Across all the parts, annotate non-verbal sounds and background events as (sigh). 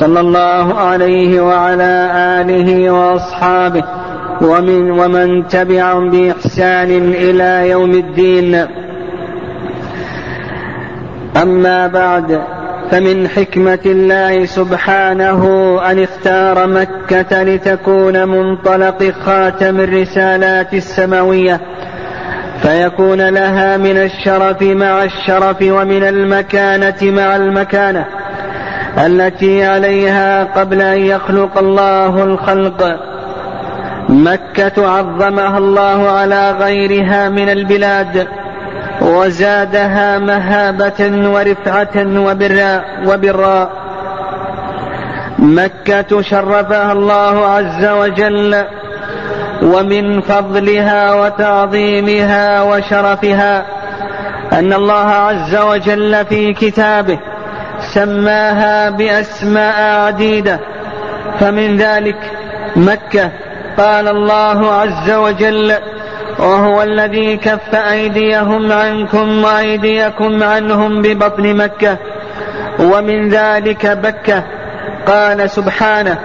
صلى الله عليه وعلى آله وأصحابه ومن ومن تبعهم بإحسان إلى يوم الدين. أما بعد فمن حكمة الله سبحانه أن اختار مكة لتكون منطلق خاتم الرسالات السماوية فيكون لها من الشرف مع الشرف ومن المكانة مع المكانة. التي عليها قبل أن يخلق الله الخلق. مكة عظمها الله على غيرها من البلاد وزادها مهابة ورفعة وبراء وبراء. مكة شرفها الله عز وجل ومن فضلها وتعظيمها وشرفها أن الله عز وجل في كتابه سماها بأسماء عديدة. فمن ذلك مكة. قال الله عز وجل وهو الذي كف أيديهم عنكم وأيديكم عنهم ببطن مكة. ومن ذلك بكة. قال سبحانه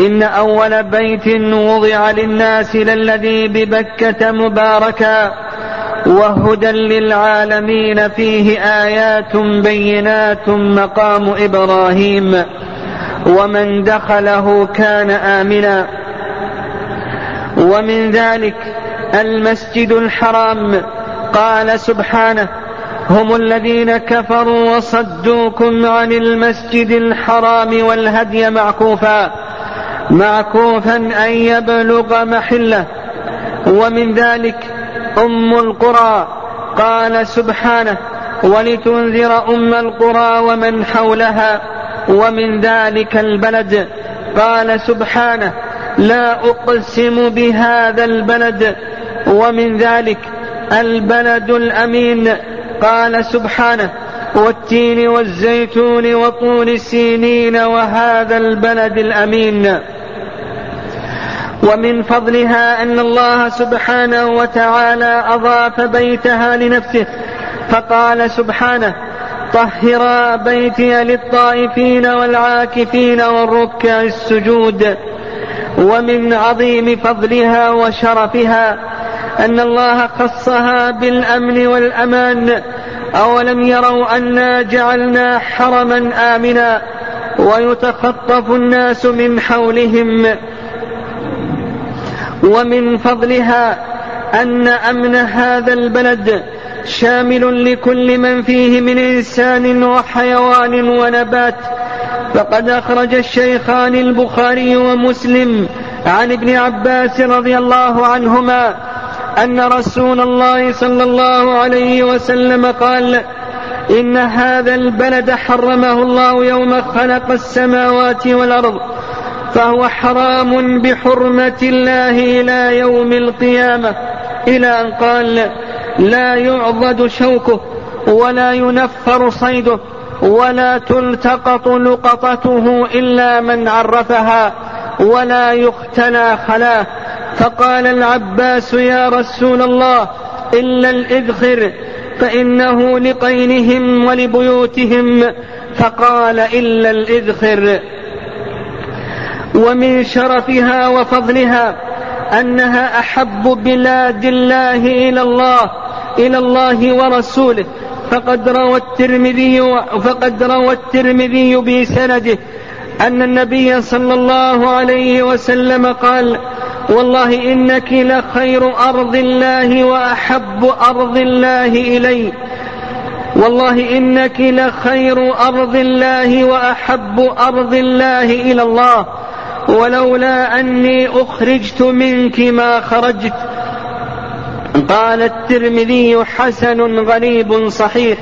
إن أول بيت وضع للناس للذي ببكة مباركا. وهدى للعالمين فيه آيات بينات مقام إبراهيم ومن دخله كان آمنا. ومن ذلك المسجد الحرام. قال سبحانه هم الذين كفروا وصدوكم عن المسجد الحرام والهدي معكوفا. معكوفا أن يبلغ محله. ومن ذلك ام القرى قال سبحانه ولتنذر أم القرى ومن حولها ومن ذلك البلد قال سبحانه لا أقسم بهذا البلد ومن ذلك البلد الأمين قال سبحانه والتين والزيتون وطول السينين وهذا البلد الأمين ومن فضلها أن الله سبحانه وتعالى أضاف بيتها لنفسه فقال سبحانه طهرا بيتي للطائفين والعاكفين والركع السجود ومن عظيم فضلها وشرفها أن الله خصها بالأمن والأمان أولم يروا أنا جعلنا حرما آمنا ويتخطف الناس من حولهم. ومن فضلها أن أمن هذا البلد شامل لكل من فيه من إنسان وحيوان ونبات. فقد أخرج الشيخان البخاري ومسلم عن ابن عباس رضي الله عنهما أن رسول الله صلى الله عليه وسلم قال إن هذا البلد حرمه الله يوم خلق السماوات والأرض. فهو حرام بحرمة الله إلى يوم القيامة. إلى أن قال لا يعضد شوكه ولا ينفر صيده ولا تلتقط لقطته إلا من عرفها ولا يختلى خلاه. فقال العباس يا رسول الله إلا الإذخر فإنه لقينهم ولبيوتهم. فقال إلا الإذخر. ومن شرفها وفضلها أنها أحب بلاد الله إلى الله إلى الله ورسوله. فقد روى الترمذي فقد روى الترمذي بسنده أن النبي صلى الله عليه وسلم قال والله إنك لخير أرض الله وأحب أرض الله إلي. والله إنك لخير أرض الله وأحب أرض الله إلى الله. ولولا أني أخرجت منك ما خرجت. قال الترمذي حسن غريب صحيح.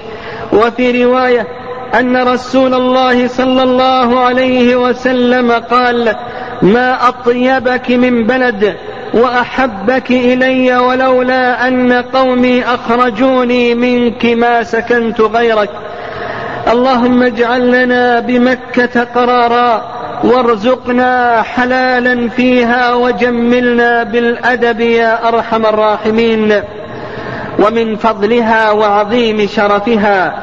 وفي رواية أن رسول الله صلى الله عليه وسلم قال ما أطيبك من بلد وأحبك إلي ولولا أن قومي أخرجوني منك ما سكنت غيرك. اللهم اجعل لنا بمكة قرارا وارزقنا حلالا فيها وجملنا بالأدب يا أرحم الراحمين. ومن فضلها وعظيم شرفها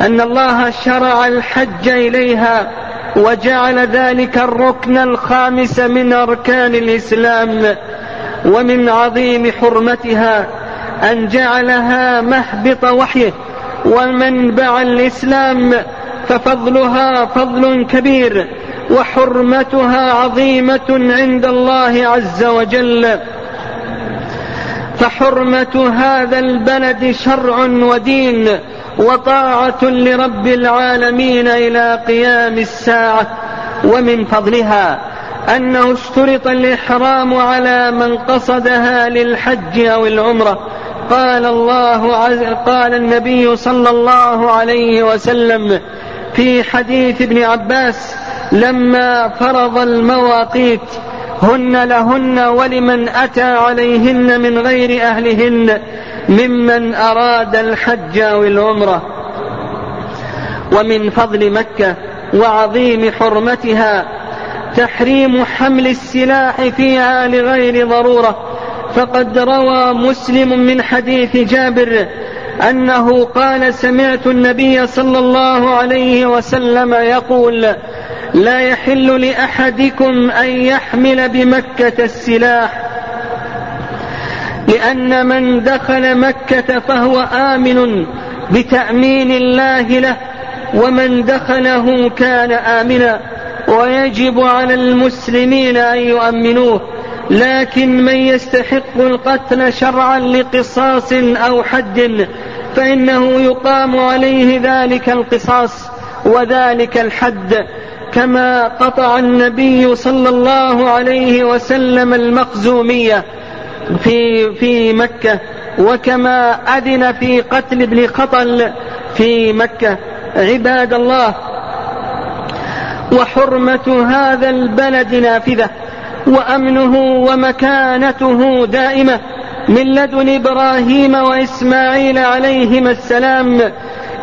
أن الله شرع الحج إليها وجعل ذلك الركن الخامس من أركان الإسلام. ومن عظيم حرمتها أن جعلها محبط وحيه ومنبع الإسلام ففضلها فضل كبير. وحرمتها عظيمة عند الله عز وجل. فحرمة هذا البلد شرع ودين وطاعة لرب العالمين إلى قيام الساعة. ومن فضلها أنه اشترط الإحرام على من قصدها للحج أو العمرة. قال الله عز قال النبي صلى الله عليه وسلم في حديث ابن عباس لما فرض المواقيت هن لهن ولمن أتى عليهن من غير أهلهن ممن أراد الحج أو العمرة ومن فضل مكة وعظيم حرمتها تحريم حمل السلاح فيها لغير ضرورة. فقد روى مسلم من حديث جابر أنه قال سمعت النبي صلى الله عليه وسلم يقول لا يحل لأحدكم أن يحمل بمكة السلاح لأن من دخل مكة فهو آمن بتأمين الله له ومن دخله كان آمنا. ويجب على المسلمين أن يؤمنوه لكن من يستحق القتل شرعا لقصاص أو حد فإنه يقام عليه ذلك القصاص وذلك الحد. كما قطع النبي صلى الله عليه وسلم المخزومية في في مكة وكما أذن في قتل ابن خطل في مكة. عباد الله وحرمة هذا البلد نافذة وأمنه ومكانته دائمة. من لدن إبراهيم وإسماعيل عليهما السلام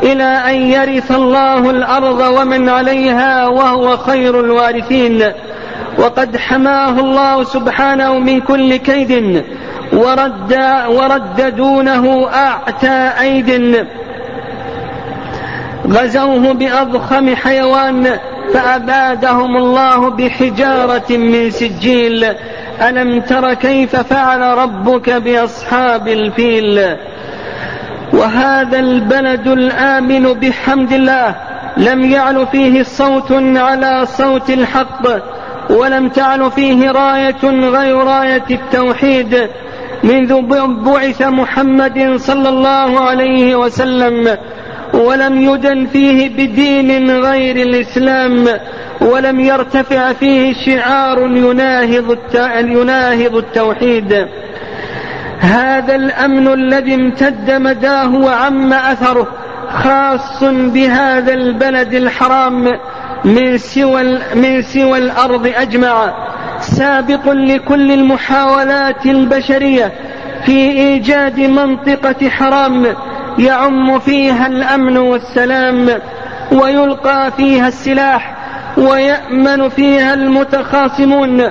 إلى أن يرث الله الأرض ومن عليها وهو خير الوارثين. وقد حماه الله سبحانه من كل كيد ورد ورد دونه أعتى أيد. غزوه بأضخم حيوان فأبادهم الله بحجارة من سجيل. ألم تر كيف فعل ربك بأصحاب الفيل؟ وهذا البلد الآمن بحمد الله لم يعل فيه صوت على صوت الحق ولم تعل فيه راية غير راية التوحيد منذ بعث محمد صلى الله عليه وسلم ولم يدن فيه بدين غير الإسلام ولم يرتفع فيه شعار يناهض يناهض التوحيد. هذا الأمن الذي امتد مداه وعم أثره خاص بهذا البلد الحرام من سوى من سوى الأرض أجمع سابق لكل المحاولات البشرية في إيجاد منطقة حرام يعم فيها الأمن والسلام ويلقى فيها السلاح ويأمن فيها المتخاصمون.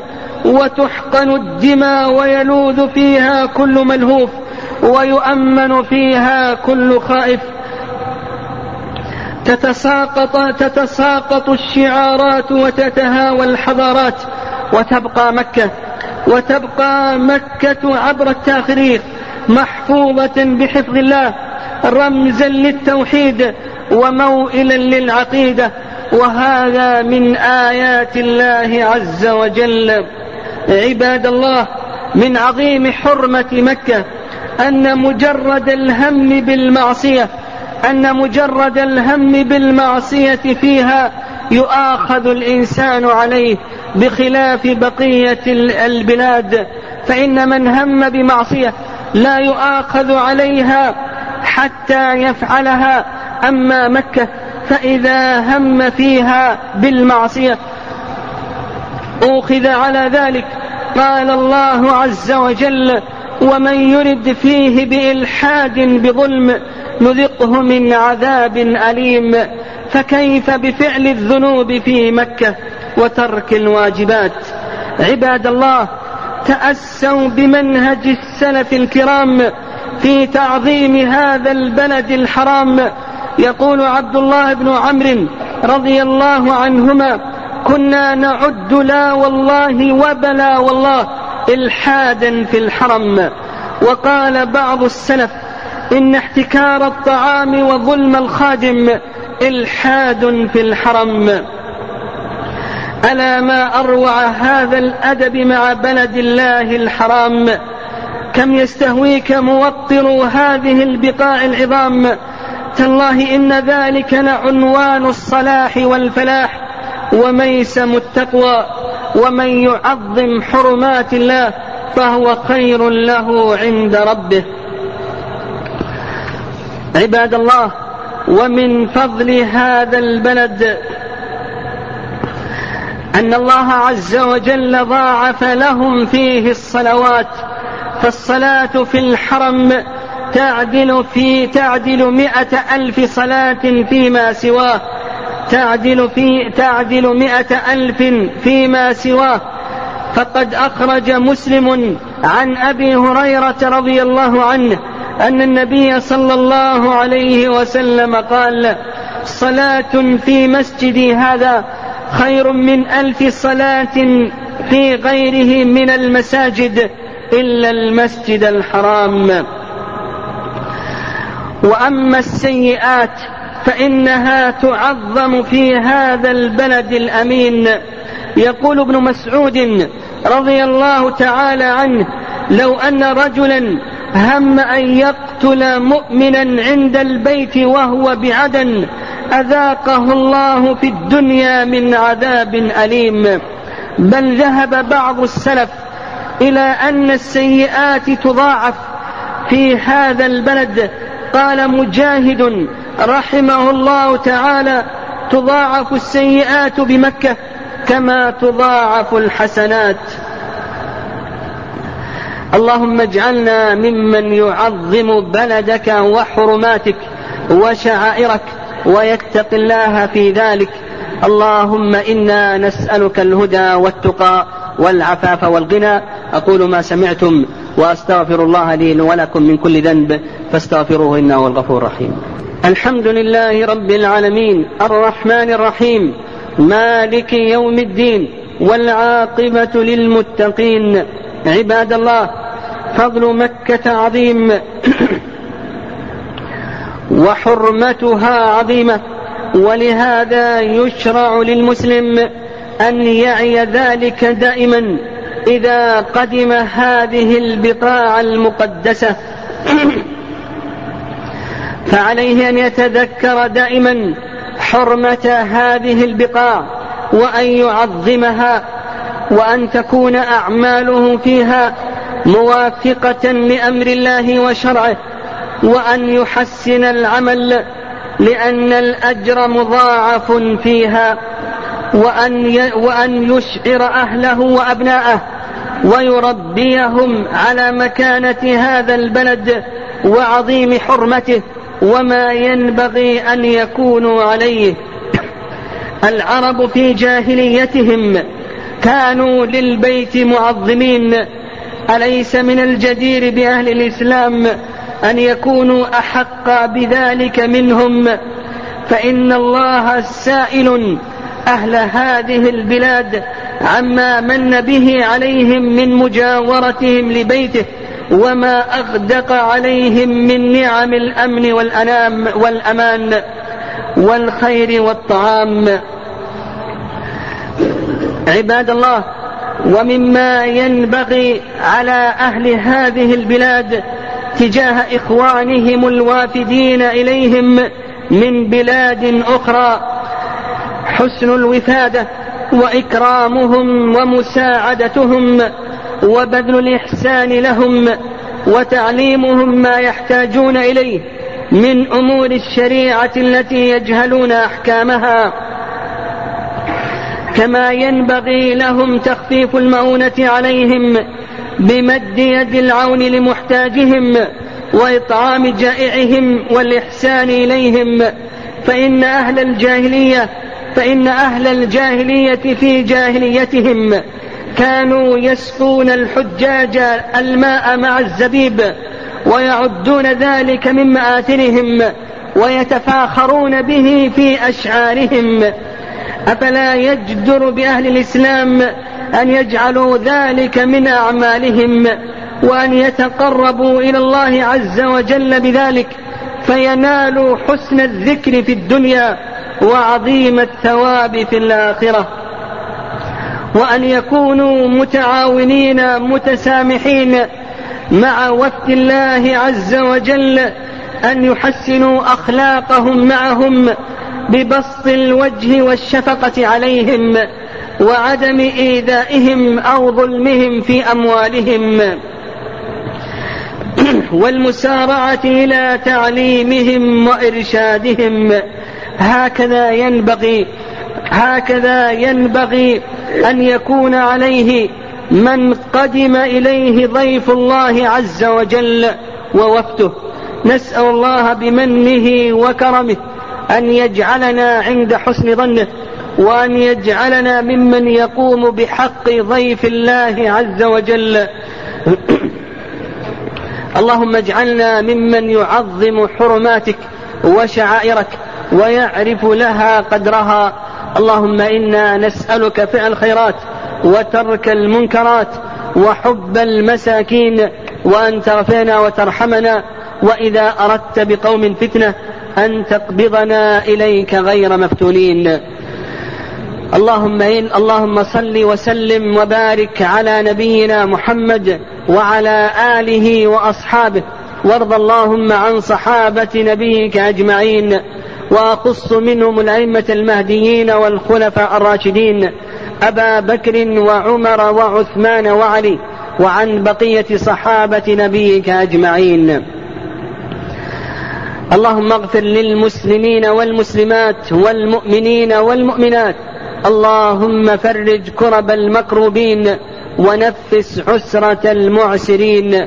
وتحقن الدماء ويلوذ فيها كل ملهوف ويؤمن فيها كل خائف. تتساقط تتساقط الشعارات وتتهاوى الحضارات وتبقى مكة. وتبقى مكة عبر التاريخ محفوظة بحفظ الله رمزا للتوحيد وموئلا للعقيدة. وهذا من آيات الله عز وجل. عباد الله من عظيم حرمة مكة أن مجرد الهم بالمعصية أن مجرد الهم بالمعصية فيها يؤاخذ الإنسان عليه بخلاف بقية البلاد. فإن من هم بمعصية لا يؤاخذ عليها حتى يفعلها. أما مكة فإذا هم فيها بالمعصية أوخذ على ذلك قال الله عز وجل ومن يرد فيه بإلحاد بظلم نذقه من عذاب أليم فكيف بفعل الذنوب في مكة وترك الواجبات؟ عباد الله تأسوا بمنهج السلف الكرام في تعظيم هذا البلد الحرام. يقول عبد الله بن عمرو رضي الله عنهما كنا نعد لا والله وبلا والله إلحادا في الحرم. وقال بعض السلف إن احتكار الطعام وظلم الخادم إلحاد في الحرم. ألا ما أروع هذا الأدب مع بلد الله الحرام؟ كم يستهويك موطر هذه البقاع العظام؟ تالله إن ذلك لعنوان الصلاح والفلاح. وميسم التقوى ومن يعظم حرمات الله فهو خير له عند ربه. عباد الله ومن فضل هذا البلد أن الله عز وجل ضاعف لهم فيه الصلوات فالصلاة في الحرم تعدل في تعدل مئة ألف صلاة فيما سواه. تعدل في تعدل مئة ألف فيما سواه فقد أخرج مسلم عن أبي هريرة رضي الله عنه أن النبي صلى الله عليه وسلم قال صلاة في مسجدي هذا خير من ألف صلاة في غيره من المساجد إلا المسجد الحرام. وأما السيئات فإنها تعظم في هذا البلد الأمين. يقول ابن مسعود رضي الله تعالى عنه لو أن رجلا هم أن يقتل مؤمنا عند البيت وهو بعدن أذاقه الله في الدنيا من عذاب أليم. بل ذهب بعض السلف إلى أن السيئات تضاعف في هذا البلد. قال مجاهد رحمه الله تعالى تضاعف السيئات بمكة كما تضاعف الحسنات. اللهم اجعلنا ممن يعظم بلدك وحرماتك وشعائرك ويتقي الله في ذلك. اللهم إنا نسألك الهدى والتقى والعفاف والغنى. أقول ما سمعتم وأستغفر الله لي ولكم من كل ذنب فاستغفروه إنه هو الغفور الرحيم. الحمد لله رب العالمين الرحمن الرحيم مالك يوم الدين والعاقبة للمتقين. عباد الله فضل مكة عظيم (clears throat) وحرمتها عظيمة ولهذا يشرع للمسلم أن يعي ذلك دائما إذا قدم هذه البقاع المقدسة. (clears throat) فعليه أن يتذكر دائما حرمة هذه البقاع وأن يعظمها وأن تكون أعماله فيها موافقة لأمر الله وشرعه وأن يحسن العمل لأن الأجر مضاعف فيها وأن وأن يشعر أهله وأبناءه ويربيهم على مكانة هذا البلد وعظيم حرمته. وما ينبغي أن يكونوا عليه. العرب في جاهليتهم كانوا للبيت معظمين. أليس من الجدير بأهل الإسلام أن يكونوا أحق بذلك منهم؟ فإن الله سائل أهل هذه البلاد عما من به عليهم من مجاورتهم لبيته. وما أغدق عليهم من نعم الأمن والأنام والأمان والخير والطعام. عباد الله ومما ينبغي على أهل هذه البلاد تجاه إخوانهم الوافدين إليهم من بلاد أخرى حسن الوفادة وإكرامهم ومساعدتهم وبذل الإحسان لهم وتعليمهم ما يحتاجون إليه من أمور الشريعة التي يجهلون أحكامها. كما ينبغي لهم تخفيف المؤونة عليهم بمد يد العون لمحتاجهم وإطعام جائعهم والإحسان إليهم. فإن أهل الجاهلية فإن أهل الجاهلية في جاهليتهم كانوا يسقون الحجاج الماء مع الزبيب ويعدون ذلك من مآثرهم ويتفاخرون به في أشعارهم. أفلا يجدر بأهل الإسلام أن يجعلوا ذلك من أعمالهم وأن يتقربوا إلى الله عز وجل بذلك فينالوا حسن الذكر في الدنيا وعظيم الثواب في الآخرة. وأن يكونوا متعاونين متسامحين مع وفد الله عز وجل أن يحسنوا أخلاقهم معهم ببسط الوجه والشفقة عليهم وعدم إيذائهم أو ظلمهم في أموالهم. والمسارعة إلى تعليمهم وإرشادهم. هكذا ينبغي هكذا ينبغي أن يكون عليه من قدم إليه ضيف الله عز وجل ووفده نسأل الله بمنه وكرمه أن يجعلنا عند حسن ظنه وأن يجعلنا ممن يقوم بحق ضيف الله عز وجل. (clears throat) اللهم اجعلنا ممن يعظم حرماتك وشعائرك ويعرف لها قدرها اللهم إنا نسألك فعل الخيرات وترك المنكرات وحب المساكين وأن تغفرنا وترحمنا وإذا أردت بقوم فتنة أن تقبضنا إليك غير مفتونين. اللهم إن اللهم صل وسلم وبارك على نبينا محمد وعلى آله وأصحابه. وارض اللهم عن صحابة نبيك أجمعين. وأخص منهم الأئمة المهديين والخلفاء الراشدين أبا بكر وعمر وعثمان وعلي وعن بقية صحابة نبيك أجمعين. اللهم اغفر للمسلمين والمسلمات والمؤمنين والمؤمنات. اللهم فرج كرب المكروبين ونفس عسرة المعسرين.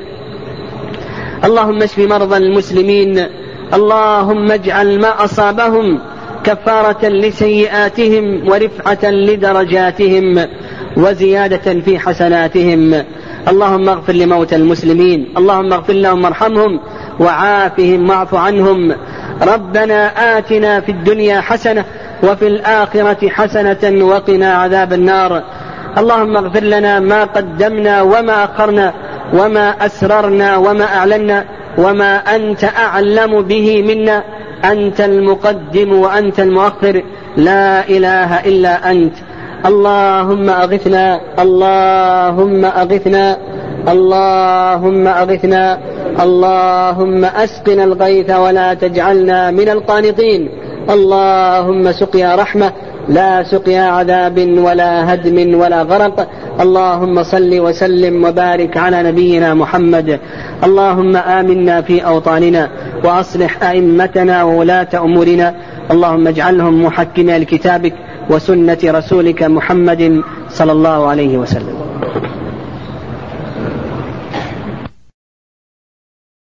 اللهم اشف مرضى المسلمين اللهم اجعل ما أصابهم كفارة لسيئاتهم ورفعة لدرجاتهم وزيادة في حسناتهم. اللهم اغفر لموتى المسلمين. اللهم اغفر لهم وارحمهم وعافهم واعف عنهم. ربنا آتنا في الدنيا حسنة وفي الآخرة حسنة وقنا عذاب النار. اللهم اغفر لنا ما قدمنا وما أخرنا وما أسررنا وما أعلنا. وما أنت أعلم به منا. أنت المقدم وأنت المؤخر. لا إله إلا أنت. اللهم أغثنا. اللهم أغثنا. اللهم أغثنا. اللهم أسقنا الغيث ولا تجعلنا من القانطين. اللهم سقيا رحمة. لا سقيا عذاب ولا هدم ولا غرق. اللهم صل وسلم وبارك على نبينا محمد. اللهم آمنا في أوطاننا وأصلح أئمتنا وولاة أمورنا. اللهم اجعلهم محكمين لكتابك وسنة رسولك محمد صلى الله عليه وسلم.